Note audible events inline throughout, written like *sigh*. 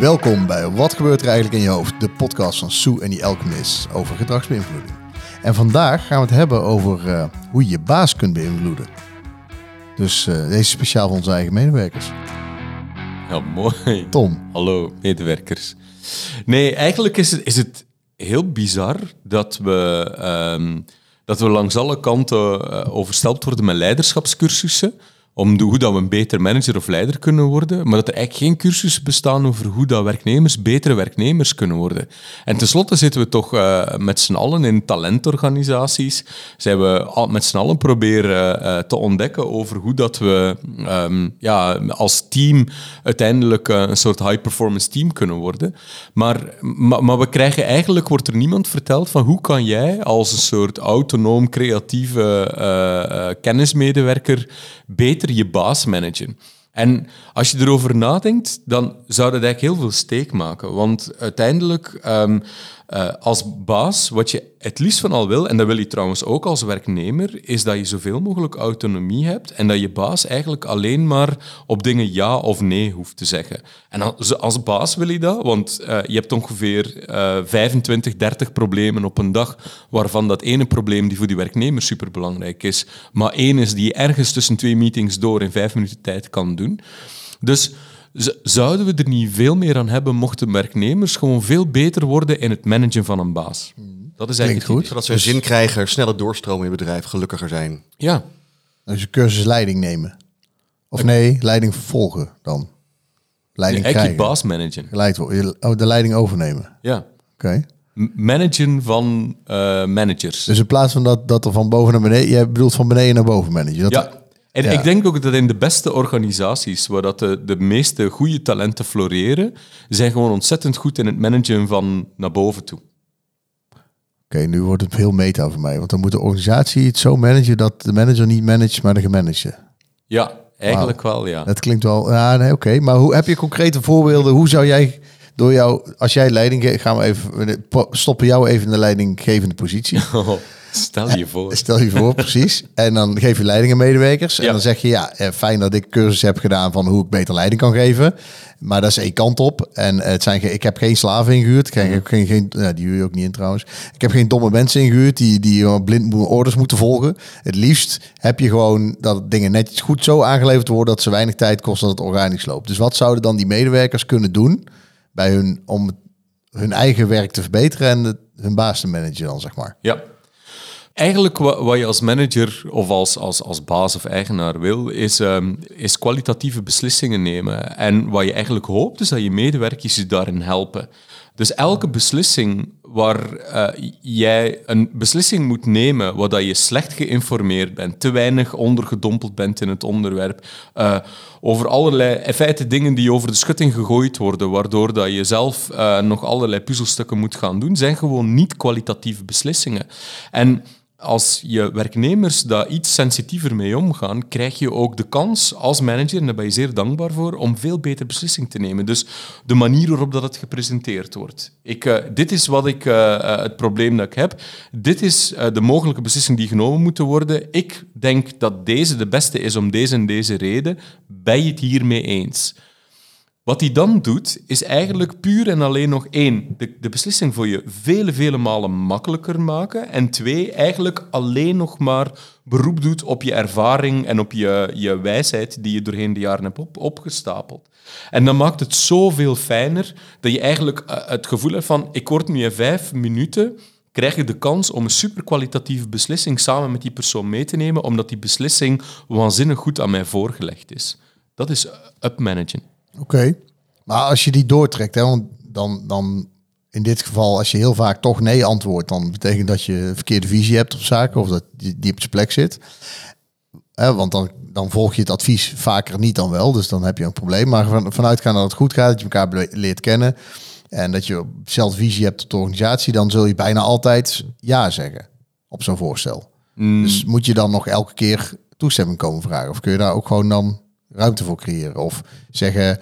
Welkom bij Wat gebeurt er eigenlijk in je hoofd? De podcast van Sue en die Alchemist over gedragsbeïnvloeding. En vandaag gaan we het hebben over uh, hoe je je baas kunt beïnvloeden. Dus uh, deze is speciaal voor onze eigen medewerkers. Ja, mooi. Tom. Hallo, medewerkers. Nee, eigenlijk is het, is het heel bizar dat we, um, dat we langs alle kanten uh, overstelpt worden met leiderschapscursussen om hoe dat we een beter manager of leider kunnen worden, maar dat er eigenlijk geen cursussen bestaan over hoe dat werknemers betere werknemers kunnen worden. En tenslotte zitten we toch uh, met z'n allen in talentorganisaties, zijn we met z'n allen proberen uh, te ontdekken over hoe dat we um, ja, als team uiteindelijk uh, een soort high-performance team kunnen worden. Maar, maar, maar, we krijgen eigenlijk, wordt er niemand verteld van hoe kan jij als een soort autonoom, creatieve kennismedewerker beter je baas managen. En als je erover nadenkt, dan zou dat eigenlijk heel veel steek maken. Want uiteindelijk, um, uh, als baas, wat je het liefst van al wil, en dat wil je trouwens ook als werknemer, is dat je zoveel mogelijk autonomie hebt en dat je baas eigenlijk alleen maar op dingen ja of nee hoeft te zeggen. En als, baas wil je dat, want uh, je hebt ongeveer uh, 25, 30 problemen op een dag, waarvan dat ene probleem die voor die werknemer superbelangrijk is, maar één is die je ergens tussen twee meetings door in vijf minuten tijd kan doen. Dus zouden we er niet veel meer aan hebben mochten werknemers gewoon veel beter worden in het managen van een baas? Dat is eigenlijk goed. Zodat ze een zin krijgen, sneller doorstromen in het bedrijf, gelukkiger zijn. Ja. Dus je cursus leiding nemen. Of nee, leiding vervolgen dan. Leiding nee, krijgen. baas managen. Geleid, oh, de leiding overnemen. Ja. Oké. Okay. Managen van uh, managers. Dus in plaats van dat, dat er van boven naar beneden, jij bedoelt van beneden naar boven managen. Dat ja, en ik denk ook dat in de beste organisaties, waar dat de, de meeste goede talenten floreren, zijn gewoon ontzettend goed in het managen van naar boven toe. Oké, nu wordt het heel meta voor mij. Want dan moet de organisatie het zo managen dat de manager niet managt, maar de gemanagde. Ja, eigenlijk wel, ja. Dat klinkt wel... Ja, nee, oké. Maar hoe heb je concrete voorbeelden? Hoe zou jij door jou... Als jij leiding geeft, gaan we even... Stoppen jou even in de leidinggevende positie. *laughs* Stel je voor. Stel je voor, precies. En dan geef je leiding aan medewerkers. En dan zeg je, ja, eh, fijn dat ik cursus heb gedaan van hoe ik beter leiding kan geven. Maar dat is één kant op. En het zijn, ik heb geen slaven ingehuurd. Ik heb geen, geen, ja, die huur je ook niet in trouwens. Ik heb geen domme mensen ingehuurd die, die blind orders moeten volgen. Het liefst heb je gewoon dat dingen netjes goed zo aangeleverd worden dat ze weinig tijd kosten dat het organisch loopt. Dus wat zouden dan die medewerkers kunnen doen bij hun om hun eigen werk te verbeteren en hun baas te managen dan, zeg maar? Ja, Eigenlijk wat, je als manager of als, als, als baas of eigenaar wil, is, um, is kwalitatieve beslissingen nemen. En wat je eigenlijk hoopt, is dat je medewerkers je daarin helpen. Dus elke beslissing waar uh, jij een beslissing moet nemen waar dat je slecht geïnformeerd bent, te weinig ondergedompeld bent in het onderwerp, uh, over allerlei in feite dingen die over de schutting gegooid worden, waardoor dat je zelf uh, nog allerlei puzzelstukken moet gaan doen, zijn gewoon niet kwalitatieve beslissingen. En als je werknemers daar iets sensitiever mee omgaan, krijg je ook de kans als manager, en daar ben je zeer dankbaar voor, om veel beter beslissing te nemen. Dus de manier waarop dat het gepresenteerd wordt. Ik, uh, dit is wat ik, uh, het probleem dat ik heb. Dit is de mogelijke beslissing die genomen moeten worden. Ik denk dat deze de beste is om deze en deze reden. Ben je het hiermee eens? Wat hij dan doet, is eigenlijk puur en alleen nog één, de, de, beslissing voor je vele, vele malen makkelijker maken. En twee, eigenlijk alleen nog maar beroep doet op je ervaring en op je, je wijsheid die je doorheen de jaren hebt op, opgestapeld. En dan maakt het zoveel fijner dat je eigenlijk eh, het gevoel hebt van, ik word nu in vijf minuten krijg je de kans om een superkwalitatieve beslissing samen met die persoon mee te nemen, omdat die beslissing waanzinnig goed aan mij voorgelegd is. Dat is upmanagen. Oké, maar als je die doortrekt, hè, want dan, dan in dit geval, als je heel vaak toch nee antwoordt, dan betekent dat je verkeerde visie hebt op zaken of dat die, die op zijn plek zit. Want dan, dan volg je het advies vaker niet dan wel, dus dan heb je een probleem. Maar van, vanuit gaan dat het goed gaat, dat je elkaar leert kennen en dat je dezelfde visie hebt op de organisatie, dan zul je bijna altijd ja zeggen op zo'n voorstel. Mm. Dus moet je dan nog elke keer toestemming komen vragen? Of kun je daar ook gewoon dan ruimte voor creëren. Of zeggen,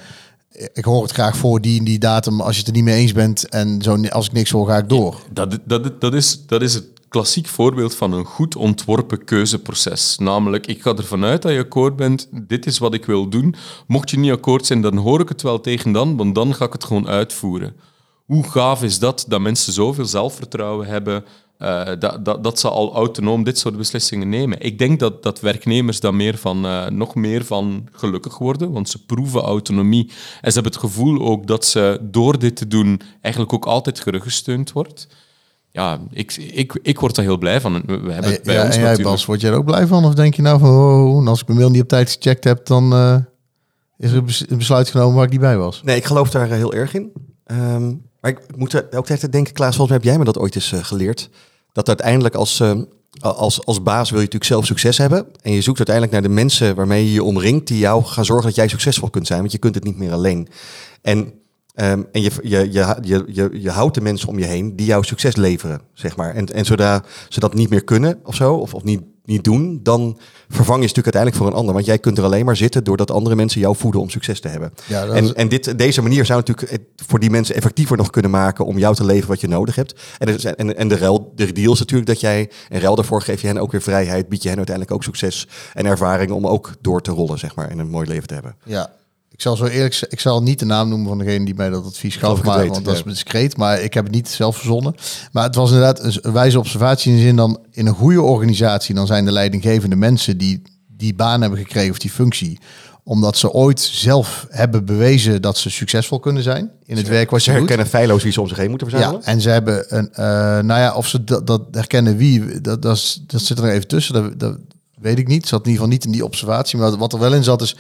ik hoor het graag voor die en die datum als je het er niet mee eens bent. En zo, als ik niks hoor, ga ik door. Dat, dat, dat, is, dat is het klassiek voorbeeld van een goed ontworpen keuzeproces. Namelijk, ik ga ervan uit dat je akkoord bent, dit is wat ik wil doen. Mocht je niet akkoord zijn, dan hoor ik het wel tegen dan, want dan ga ik het gewoon uitvoeren. Hoe gaaf is dat, dat mensen zoveel zelfvertrouwen hebben, uh, dat, dat, dat ze al autonoom dit soort beslissingen nemen. Ik denk dat, dat werknemers daar meer van, uh, nog meer van gelukkig worden, want ze proeven autonomie. En ze hebben het gevoel ook dat ze door dit te doen eigenlijk ook altijd geruggesteund wordt ja, ik, ik, ik word er heel blij van. We hebben het bij ja, ons en jij, Bas, word jij er ook blij van? Of denk je nou van, oh, als ik mijn mail niet op tijd gecheckt heb, dan uh, is er een besluit genomen waar ik niet bij was? Nee, ik geloof daar heel erg in. Um, maar ik moet ook tijd denken, Klaas, volgens mij heb jij me dat ooit eens uh, geleerd. Dat uiteindelijk als, uh, als, als baas wil je natuurlijk zelf succes hebben. En je zoekt uiteindelijk naar de mensen waarmee je je omringt, die jou gaan zorgen dat jij succesvol kunt zijn. Want je kunt het niet meer alleen. En Um, en je, je, je, je, je, je houdt de mensen om je heen die jouw succes leveren, zeg maar. En, en zodra ze dat niet meer kunnen of zo, of, of niet, niet doen, dan vervang je stuk uiteindelijk voor een ander. Want jij kunt er alleen maar zitten doordat andere mensen jou voeden om succes te hebben. Ja, en en dit, deze manier zou natuurlijk voor die mensen effectiever nog kunnen maken om jou te leveren wat je nodig hebt. En, en, en de, ruil, de deal is natuurlijk dat jij, en ruil daarvoor geef je hen ook weer vrijheid, bied je hen uiteindelijk ook succes en ervaring om ook door te rollen, zeg maar, en een mooi leven te hebben. Ja, ik zal zo eerlijk ik zal niet de naam noemen van degene die mij dat advies gaf, maar, want dat is discreet. Maar ik heb het niet zelf verzonnen. Maar het was inderdaad een wijze observatie in de zin dan in een goede organisatie, dan zijn de leidinggevende mensen die die baan hebben gekregen of die functie omdat ze ooit zelf hebben bewezen dat ze succesvol kunnen zijn in het werk wat ze, ze herkennen feilloos wie ze om zich heen moeten verzamelen. Ja, en ze hebben een, uh, nou ja, of ze dat, dat herkennen wie, dat, dat, dat zit er even tussen. Dat, dat weet ik niet. Zat in ieder geval niet in die observatie. Maar wat er wel in zat is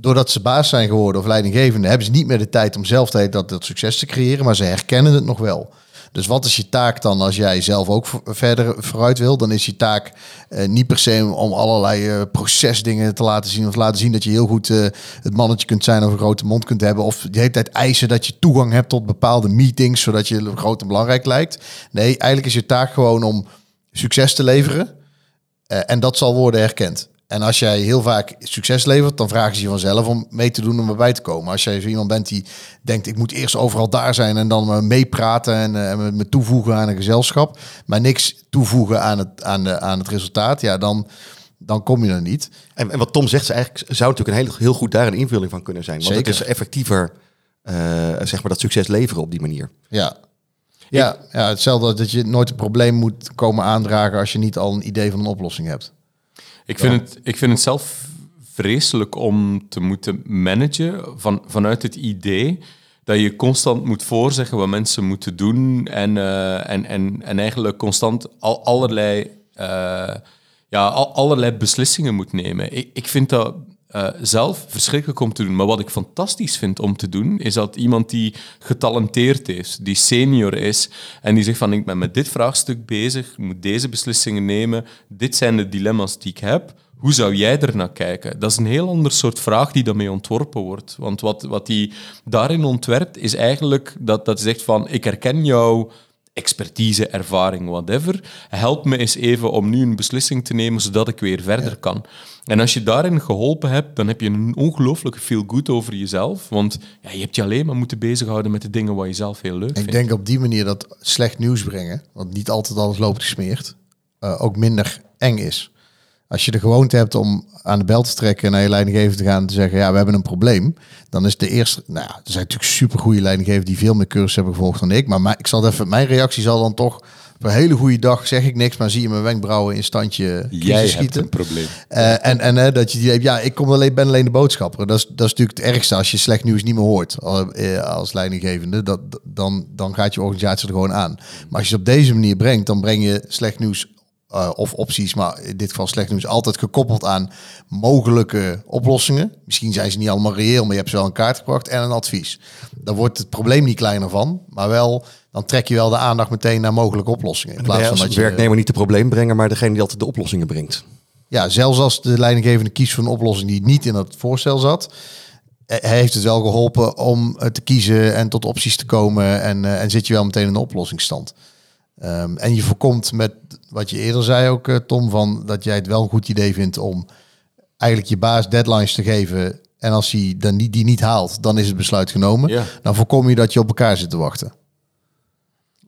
doordat ze baas zijn geworden of leidinggevende, hebben ze niet meer de tijd om zelf te dat, dat succes te creëren, maar ze herkennen het nog wel. Dus wat is je taak dan als jij zelf ook verder vooruit wil? Dan is je taak eh, niet per se om allerlei uh, procesdingen te laten zien. Of laten zien dat je heel goed uh, het mannetje kunt zijn of een grote mond kunt hebben. Of de hele tijd eisen dat je toegang hebt tot bepaalde meetings, zodat je groot en belangrijk lijkt. Nee, eigenlijk is je taak gewoon om succes te leveren. En dat zal worden herkend. En als jij heel vaak succes levert, dan vragen ze je vanzelf om mee te doen om erbij te komen. Als jij zo iemand bent die denkt, ik moet eerst overal daar zijn en dan meepraten en, uh, me toevoegen aan een gezelschap, maar niks toevoegen aan het, aan de, aan het resultaat, ja, dan, dan kom je er niet. En, en wat Tom zegt, eigenlijk zou natuurlijk een heel, heel goed daar een invulling van kunnen zijn. Want Zeker. het is effectiever, uh, zeg maar, dat succes leveren op die manier. Ja, ja, ja, hetzelfde dat je nooit een probleem moet komen aandragen als je niet al een idee van een oplossing hebt. Ik vind, het, ik vind het zelf vreselijk om te moeten managen van, vanuit het idee dat je constant moet voorzeggen wat mensen moeten doen en, uh, en, en, en eigenlijk constant al, allerlei, uh, ja, al, allerlei beslissingen moet nemen. Ik, ik vind dat uh, zelf verschrikkelijk om te doen. Maar wat ik fantastisch vind om te doen, is dat iemand die getalenteerd is, die senior is, en die zegt van ik ben met dit vraagstuk bezig, ik moet deze beslissingen nemen, dit zijn de dilemma's die ik heb. Hoe zou jij er naar kijken? Dat is een heel ander soort vraag die daarmee ontworpen wordt. Want wat, wat hij daarin ontwerpt, is eigenlijk dat, dat zegt van ik herken jou expertise, ervaring, whatever. Help me eens even om nu een beslissing te nemen, zodat ik weer verder kan. En als je daarin geholpen hebt, dan heb je een ongelooflijke feel good over jezelf. Want ja, je hebt je alleen maar moeten bezighouden met de dingen waar je zelf heel leuk ik vindt. Ik denk op die manier dat slecht nieuws brengen, want niet altijd alles loopt gesmeerd, uh, ook minder eng is. Als je de gewoonte hebt om aan de bel te trekken en naar je leidinggever te gaan en te zeggen, ja, we hebben een probleem, dan is de eerste, nou ja, er zijn natuurlijk super goede leidinggevers die veel meer cursussen hebben gevolgd dan ik, maar ik zal even, mijn reactie zal dan toch op een hele goede dag zeg ik niks, maar zie je mijn wenkbrauwen in standje Jij schieten. hebt een probleem. Uh, en en uh, dat je die ja, ik kom alleen, ben alleen de boodschapper. Dat is, dat is natuurlijk het ergste als je slecht nieuws niet meer hoort uh, als leidinggevende. Dat, dan, dan gaat je organisatie er gewoon aan. Maar als je het op deze manier brengt, dan breng je slecht nieuws uh, of opties, maar in dit geval slecht nieuws, altijd gekoppeld aan mogelijke oplossingen. Misschien zijn ze niet allemaal reëel, maar je hebt ze wel een kaart gebracht en een advies. Dan wordt het probleem niet kleiner van, maar wel, dan trek je wel de aandacht meteen naar mogelijke oplossingen. In plaats van dat je werknemer niet het probleem brengen, maar degene die altijd de oplossingen brengt. Ja, zelfs als de leidinggevende kiest voor een oplossing die niet in het voorstel zat, heeft het wel geholpen om te kiezen en tot opties te komen en, en zit je wel meteen in de oplossingsstand. Um, en je voorkomt met wat je eerder zei ook, uh, Tom, van dat jij het wel een goed idee vindt om eigenlijk je baas deadlines te geven. En als hij dan niet, die niet haalt, dan is het besluit genomen. Ja. Dan voorkom je dat je op elkaar zit te wachten.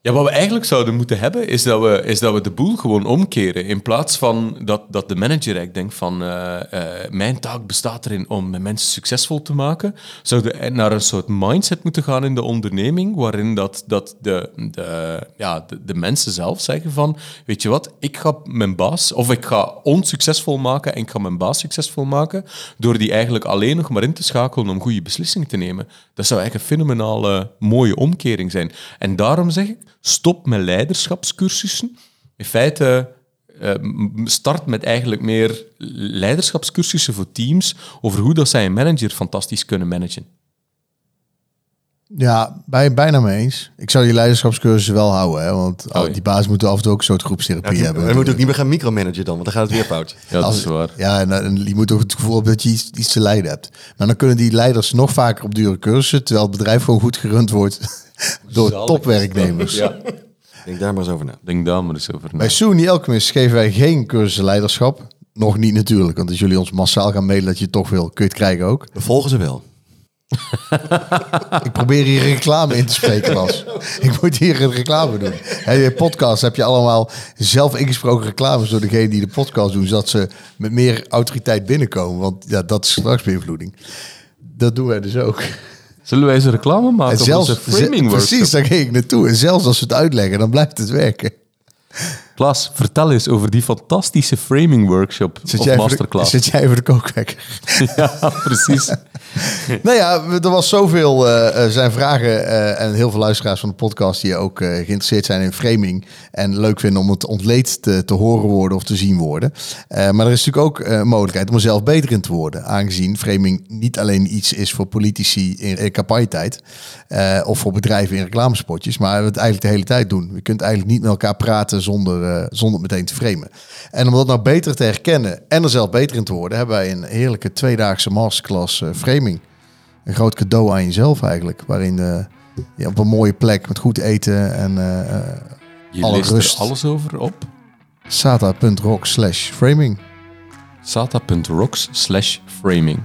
Ja, wat we eigenlijk zouden moeten hebben, is dat we, is dat we de boel gewoon omkeren. In plaats van dat, dat de manager eigenlijk denkt van eh, eh, mijn taak bestaat erin om mensen succesvol te maken, zouden we naar een soort mindset moeten gaan in de onderneming, waarin dat, dat de, de, ja, de, mensen zelf zeggen van, weet je wat, ik ga mijn baas, of ik ga ons succesvol maken en ik ga mijn baas succesvol maken, door die eigenlijk alleen nog maar in te schakelen om goede beslissingen te nemen. Dat zou eigenlijk een fenomenale mooie omkering zijn. En daarom zeg ik, stop met leiderschapscursussen. In feite uh, start met eigenlijk meer leiderschapscursussen voor teams over hoe dat zij een manager fantastisch kunnen managen. Ja, bij, bijna mee eens. Ik zou die leiderschapscursussen wel houden, hè, want oh, die baas moeten af en toe ook een soort groepstherapie ja, hebben. We moeten ook niet meer gaan micromanagen dan, want dan gaat het weer fout. ja, dat is waar. Ja, en, en je moet ook het gevoel hebben dat je iets, iets te leiden hebt. Maar dan kunnen die leiders nog vaker op dure cursussen, terwijl het bedrijf gewoon goed gerund wordt *laughs* *laughs* door topwerknemers. *laughs* Ja. Denk daar maar eens over na. Denk daar maar eens over na. Bij SUNY Alchemist geven wij geen cursus leiderschap. Nog niet natuurlijk, want als jullie ons massaal gaan mailen dat je het toch wil, kun je het krijgen ook. We volgen ze wel. *laughs* ik probeer hier reclame in te spreken, Bas. Ik moet hier een reclame doen. In je podcast heb je allemaal zelf ingesproken reclames door degene die de podcast doen, zodat ze met meer autoriteit binnenkomen. Want ja, dat is beïnvloeding. Dat doen wij dus ook. Zullen wij eens een reclame maken en zelfs, framing Precies, daar ging ik naartoe. En zelfs als we het uitleggen, dan blijft het werken. Klaas, vertel eens over die fantastische framing workshop zit of masterclass. De, zit jij voor de kookwekker? *laughs* ja, precies. *laughs* nou ja, er was zoveel uh, zijn vragen uh, en heel veel luisteraars van de podcast die ook uh, geïnteresseerd zijn in framing en leuk vinden om het ontleed te, te horen worden of te zien worden. maar er is natuurlijk ook een mogelijkheid om er zelf beter in te worden, aangezien framing niet alleen iets is voor politici in, in campagnetijd of voor bedrijven in reclamespotjes, maar we het eigenlijk de hele tijd doen. Je kunt eigenlijk niet met elkaar praten zonder uh, zonder meteen te framen. En om dat nou beter te herkennen en er zelf beter in te worden, hebben wij een heerlijke tweedaagse masterclass uh, framing. Een groot cadeau aan jezelf eigenlijk, waarin je op een mooie plek met goed eten en je alle rust. Er alles over op sata.rock slash framing. sata.rocks slash framing.